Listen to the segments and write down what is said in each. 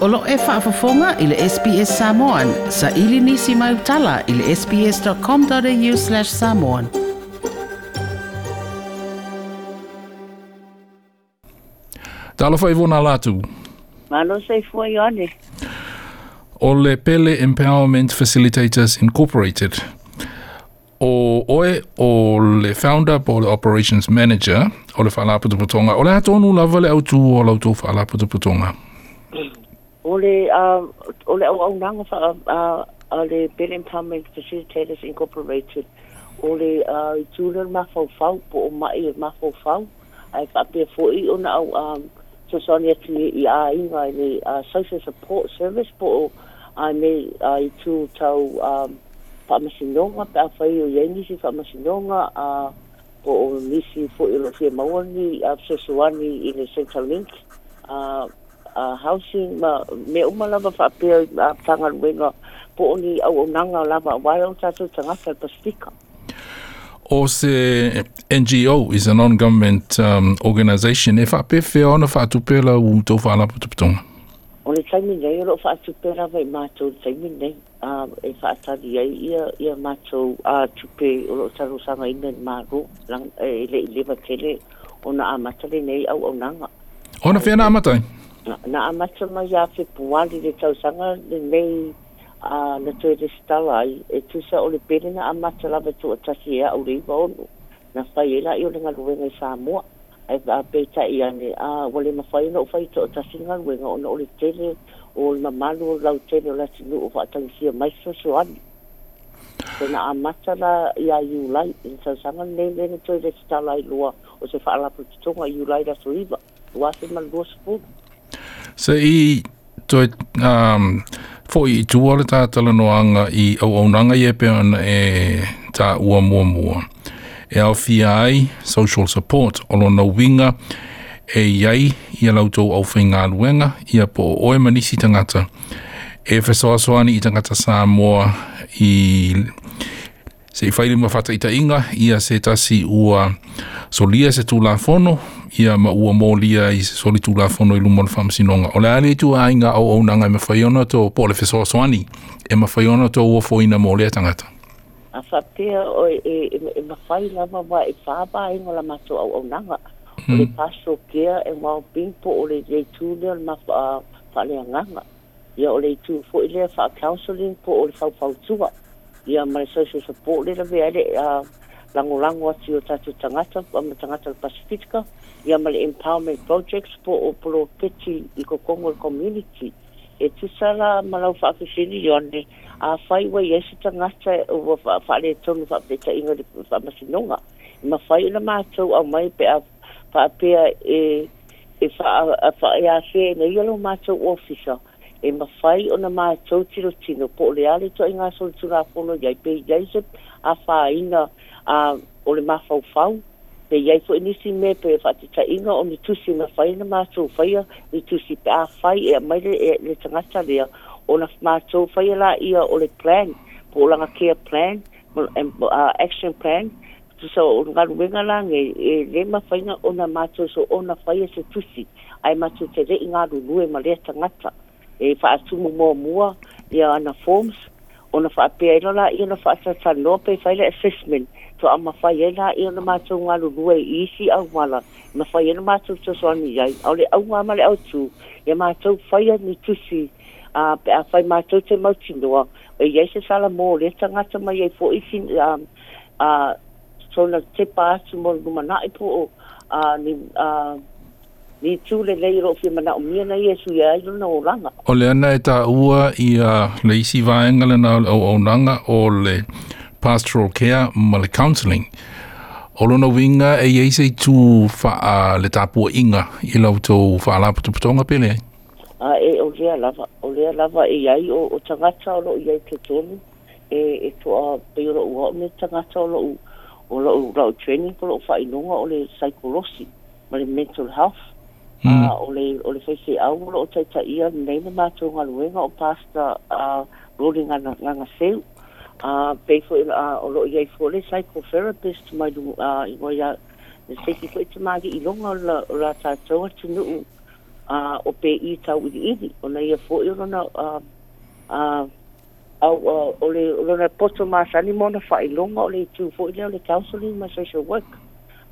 Olo e whaafafonga i le SPS Samoan. Sa ili nisi mai utala i le sps.com.au slash samoan. Ta alofa i vona latu. Malo sei fua i ane. O le Pele Empowerment Facilitators Incorporated. O oe o le founder po le operations manager o le whalaputuputonga. O le hatonu lawale au tu o lau tu whalaputuputonga. O le hatonu lawale au tu o lau tu ole a uh, ole au nanga fa uh, a uh, uh, le bill empowerment facilitators incorporated ole uh, tūlar ma fau fau po o mai e ma fau fau ai fa pe fo i ona au um, so soni atu i a inga i social support service but I a me i to tau a um, fa masinonga pe a fai o yengi si fa masinonga a uh, po o nisi fo i lo fie mawani a uh, sosuani central link uh, a housing ma me o malava fa pe a tanga wenga po oni au nanga lava wai o tatu tanga sa to stika o se NGO is a non government um, organization e fa pe fe ona fa tu pe la u to fa la putu putu o le tsaimi nei o fa tu pe la vai ma tu tsaimi nei a e fa ta di ai ia ia ma tu a tu pe o lo tsaru sa mai nei ma ro lang e le le va tele ona a ma tele nei au au nanga ona fe na ma tai na amata mai a fe puali de tau sanga le mei a na tue de stalai e sa o le pere na amata lava tu atasi ea au reiwa onu na fai ela i o lenga luenga i Samoa e a peita i ane a wale ma fai na o fai tu atasi nga luenga ona o le tele o le mamalu o lau tele o la tinu o fatang sia mai so so ani so na amata la i a iulai i tau sanga le le na tue de stalai lua o se faalapu tutonga iulai la suiva Wasi malgo sepuluh. So i to um fo i tu ole ta tala no i au au nanga i e pe ana e ta ua mua mua. E au fi ai, social support, olo na winga, e iai i a lautou au fai ngā luenga, i a po oe manisi tangata. E whesoa soani i tangata sā moa i se i whaili mawhata i ta inga, i a se tasi ua solia se tū la fono, ia ma ua molia i soli tu lafono i lumon fam sinonga. O le ale tu ainga au au nanga me whaiona tō po le fesoa soani, e ma whaiona tō ua fōina molia tangata. A whapea o e, e, e, e ma whai lama wa e whāpā e ngola mato au au nanga. Mm. O e le paso kea e ma o bimpo o le jei tūnea ma whalea nganga. Ia o le tū fō i lea whā counselling po o le whau whau Ia ma le social support le lawe a le uh, lango lango atu o tatu tangata, wama tangata o Pasifitika, ia male empowerment projects po o polo peti i ko kongo community. E tisala malau whaake whiri yone, a whai wa iesi tangata o whaare tonu whaapeta inga di whaamasinonga. Ma whai ina mātou au mai pe a whaapea e e a fa ya se na yelo mato officer e mawhai o na mā tautiro tino po o le ale to inga sori tura apono iai pe iai se a wha inga a o le mawhau whau pe iai fo inisi e me pe e whati ta inga o ni tusi na whai na mā tau whai ni tusi pe a whai e a maire e le tangata lea o na mā tau whai la ia o le plan po o langa care plan action plan tu sa o nga ruenga la nge e le ma whainga o na mātou so o na whai se tusi ai mātou te re inga ru lue ma le tangata e fa asumu mo mua e ana forms ona fa pe ai lola e ona fa sa sa no pe fa le assessment to a fa ye la e ona ma tso ngalo lue e si au mala ma fa ye ma tso tso ni ai au le au ma le au tsu e ma tso fa ye ni tsu si a pe a fa ma tso tso ma tsu no e ye se sala mo le tsa nga tso ma ye fo i si a so na te pa tsu mo ngumana e a ni a ni tūle nei ro fi mana o mia nei esu ia i luna o langa. O le ana e tā ua i le isi vāenga le o o nanga o le pastoral care ma le counselling. O lona winga e eisei tū wha le tāpua inga i lau tō wha ala putuputonga pele ai? A e o lea lava, o lea lava e iai o, o tangata o lo i ai te tonu e, e tō a peora ua o me tangata o lo o lo training o lo wha inonga o le psychology ma le mental health uh, ole ole fai se au lo tai tai ia nei mo ngā luenga o pasta a uh, rōre ngā ngā ngā seu a uh, peifo ila a uh, olo iai fōle psychotherapist mai dungu ah, a uh, ingoi a ne seki koe te māgi i longa la rā tātou atu nuu uh, o pe i tau i iri o nei ia a uh, a uh, au uh, a uh, ole ole na poto mā sani mōna fai longa ole i tū fō ilo le counseling my social work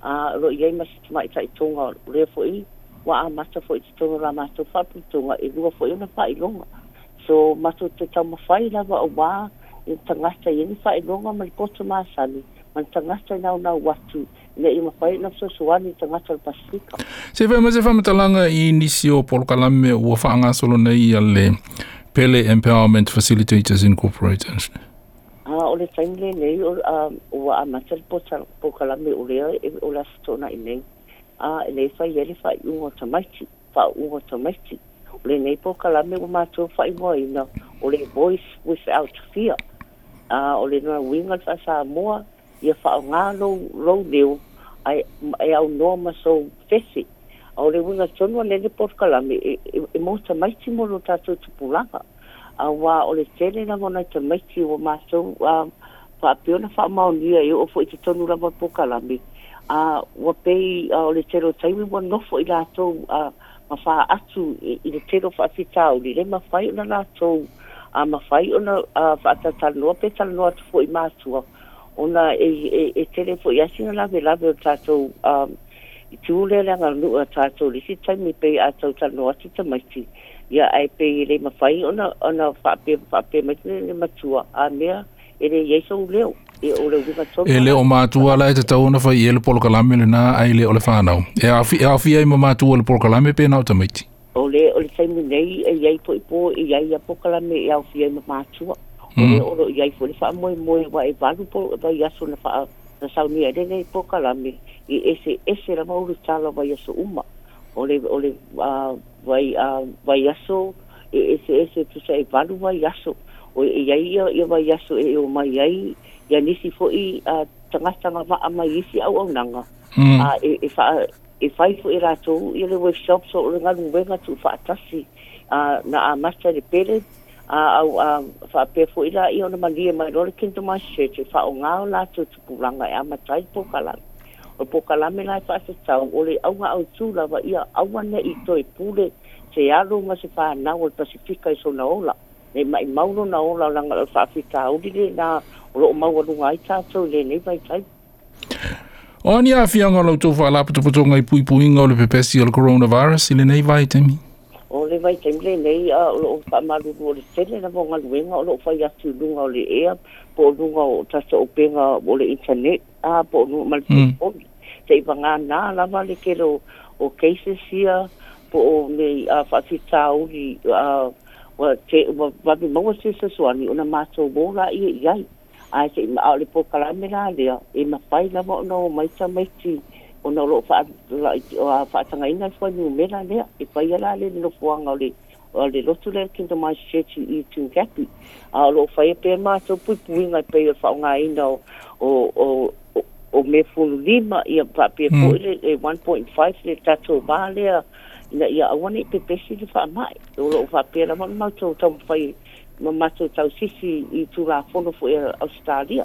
a uh, lo iai masi tumai tai tōnga rea fō ilo wa a masa fo i tono la masa fa pu tonga e rua fo ina fa i longa. So masa te tau ma fai la wa a wā e i tangasta i ina fa i longa ma likoto ma asani. Man tangasta i nau nau watu ne i ma fai na fso suani i tangasta i pasifika. Se fai ma se fai matalanga i nisi o polo kalame ua fa anga solo nei i ale Pele Empowerment Facilitators Incorporated. Ah, o le taimle nei o a matalpo kalame o lea e, o la fitona i nei a le fai ele fai u o tamaiti, fa u o tamaiti. O le nei po ka lame o mātou fai i na, o le voice without fear. A o le nua winga fa sa moa, i a fa ngā rou leo, ai au noa ma so fesi. A o le winga tonua le nei po ka lame, e, e, e mo tamaiti mo no tātou tupulanga. A wā o le tele na mona tamaiti o mātou, pa apiona fa maunia i o fo i te tonu lama po ka lame. Mm a wa pei a o le tero tai mi wa nofo i lātou a ma wha atu i le tero wha ati tau li le ma whai o na lātou a ma whai o na wha ata tanoa pe tanoa tu fo i mātua o na e, e, e tere fo i asina lawe lawe o tātou a i tu ule le anga nu a tātou li si tai pei a tau tanoa tu tamaiti ia ai pei le ma whai o na wha ape wha ape maiti le matua a mea ele ye so leo e o e le viva so ele o matu ala e tau na fa ye le polo kalame le na ai le o le fana e a fi e a fi ai mo matu o le polo kalame pe na o tamaiti o le o le sai nei e ye po po e ye ya po kalame e a fi ai mo matu o le o ye fo le fa mo mo wa e va po da ya so na fa na sa ni ade nei po kalame e ese ese la mo le tala va ya so uma o le o le va va ya so e e se e se tu sei valua yaso o e, e ia ia ia va yaso e o mai ai ia nisi fo i a tanga tanga va a mai isi au au nanga hmm. a e e fa e fai fo e i rato i le workshop so o ngalu venga tu fa tasi na a master de pere a a fa pe fo i la i ona mangi e mai rolikin to my church fa o ngao la tu tupuranga e a matai po o pokalame lai faasatau o le au tula lava ia aua neʻi toe pule se aloga se fanau o le pasifika i sona ola e mai maʻimau na ola o laga faafitauli lenā o loo mau aluga ai tatou i lenei vaitai o ani afiaga o loutou faalapotopotoga i puipuiga o le pepesi o le coronavirus i lenei vaitemi o le vaitemi lenei a o loo faamalulu o le tele lava o galuega o loo faiatuluga o le ea po o luga o penga o le internet a po no mal hmm. po se i vanga na la vale ke lo o keise sia po o me a fa si ta o ri a wa te wa va bi mo se e se so ani una ma so bo la i ya i a se ma o le po kala me la le e ma pai la mo no mai cha mai ti o no lo fa la e o fa sa nga ina fo ni me la le e pa ya la le no fo nga le o le lotu le kinto ma se ti i tu gapi a lo fa e pe ma so pu pu ina pe fa nga ina o o o me fulu lima i a papia mm. poile, e 1.5 le tato vālea, na ia awane pe pesi le wha mai. O lo o wha pera mo mātou tau whai, mo mātou tau sisi i tū rā whono fu e Australia.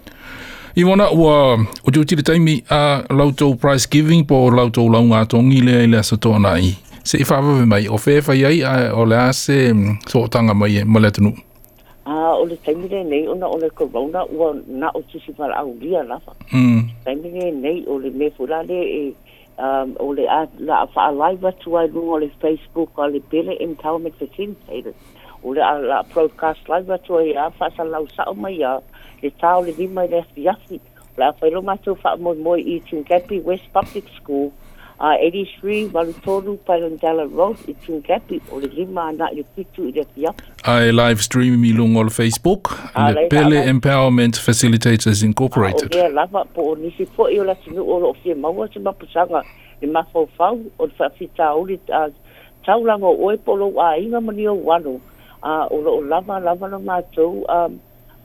I wana, ua, o te utile taimi, a lauto price giving po lauto launga tongi lea i lea sato anai. Se i whawawe mai, o whewhai ai, o le ase, mm, so tanga mai, e, mo le tunu a o le taimi le nei ona o le corona ua na o tusi para au lia lafa mm. taimi le nei o le me fula le e um, o le a la a faa lai watu ai lung o le facebook o le bele in tau me te tin teire o le a la broadcast lai watu ai a faa sa lau sao mai a le tau le vima i le fiafi la a whailo matu faa moi moi i tin west public school Uh, 83 Road, it's in Gappy, or the Lima, not your picture, it's up here. I live streaming me on Facebook, uh, Pele uh, Empowerment Facilitators Incorporated. Uh, taulanga o e polo a inga mani o wano a o lo lava lava na mato a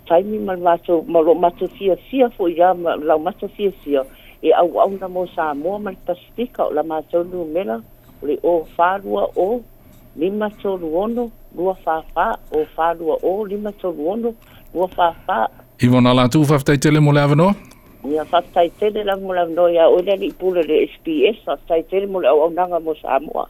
taimi mal mato mal mato fia fia fo ya mal mato fia fia e au au na mo sa mo man pasifika o la ma so lu mela o le o fa rua o lima so lu ono rua fa fa o fa rua o lima so lu ono rua fa fa Ivo na la tu fa fa tele mo le avano Ia fa fa tele la mo la no ya o le li pula le SPS fa fa tele mo le au au na mo sa mo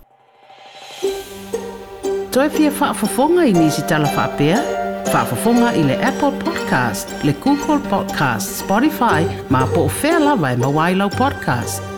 Toi fia fa fa fonga i nisi tala fa pia? Toi fia fa fa fonga i nisi tala fa pia? Fafafonga ile Apple Podcast, le Google Podcast, Spotify, ma po fela vai e mawailo podcast.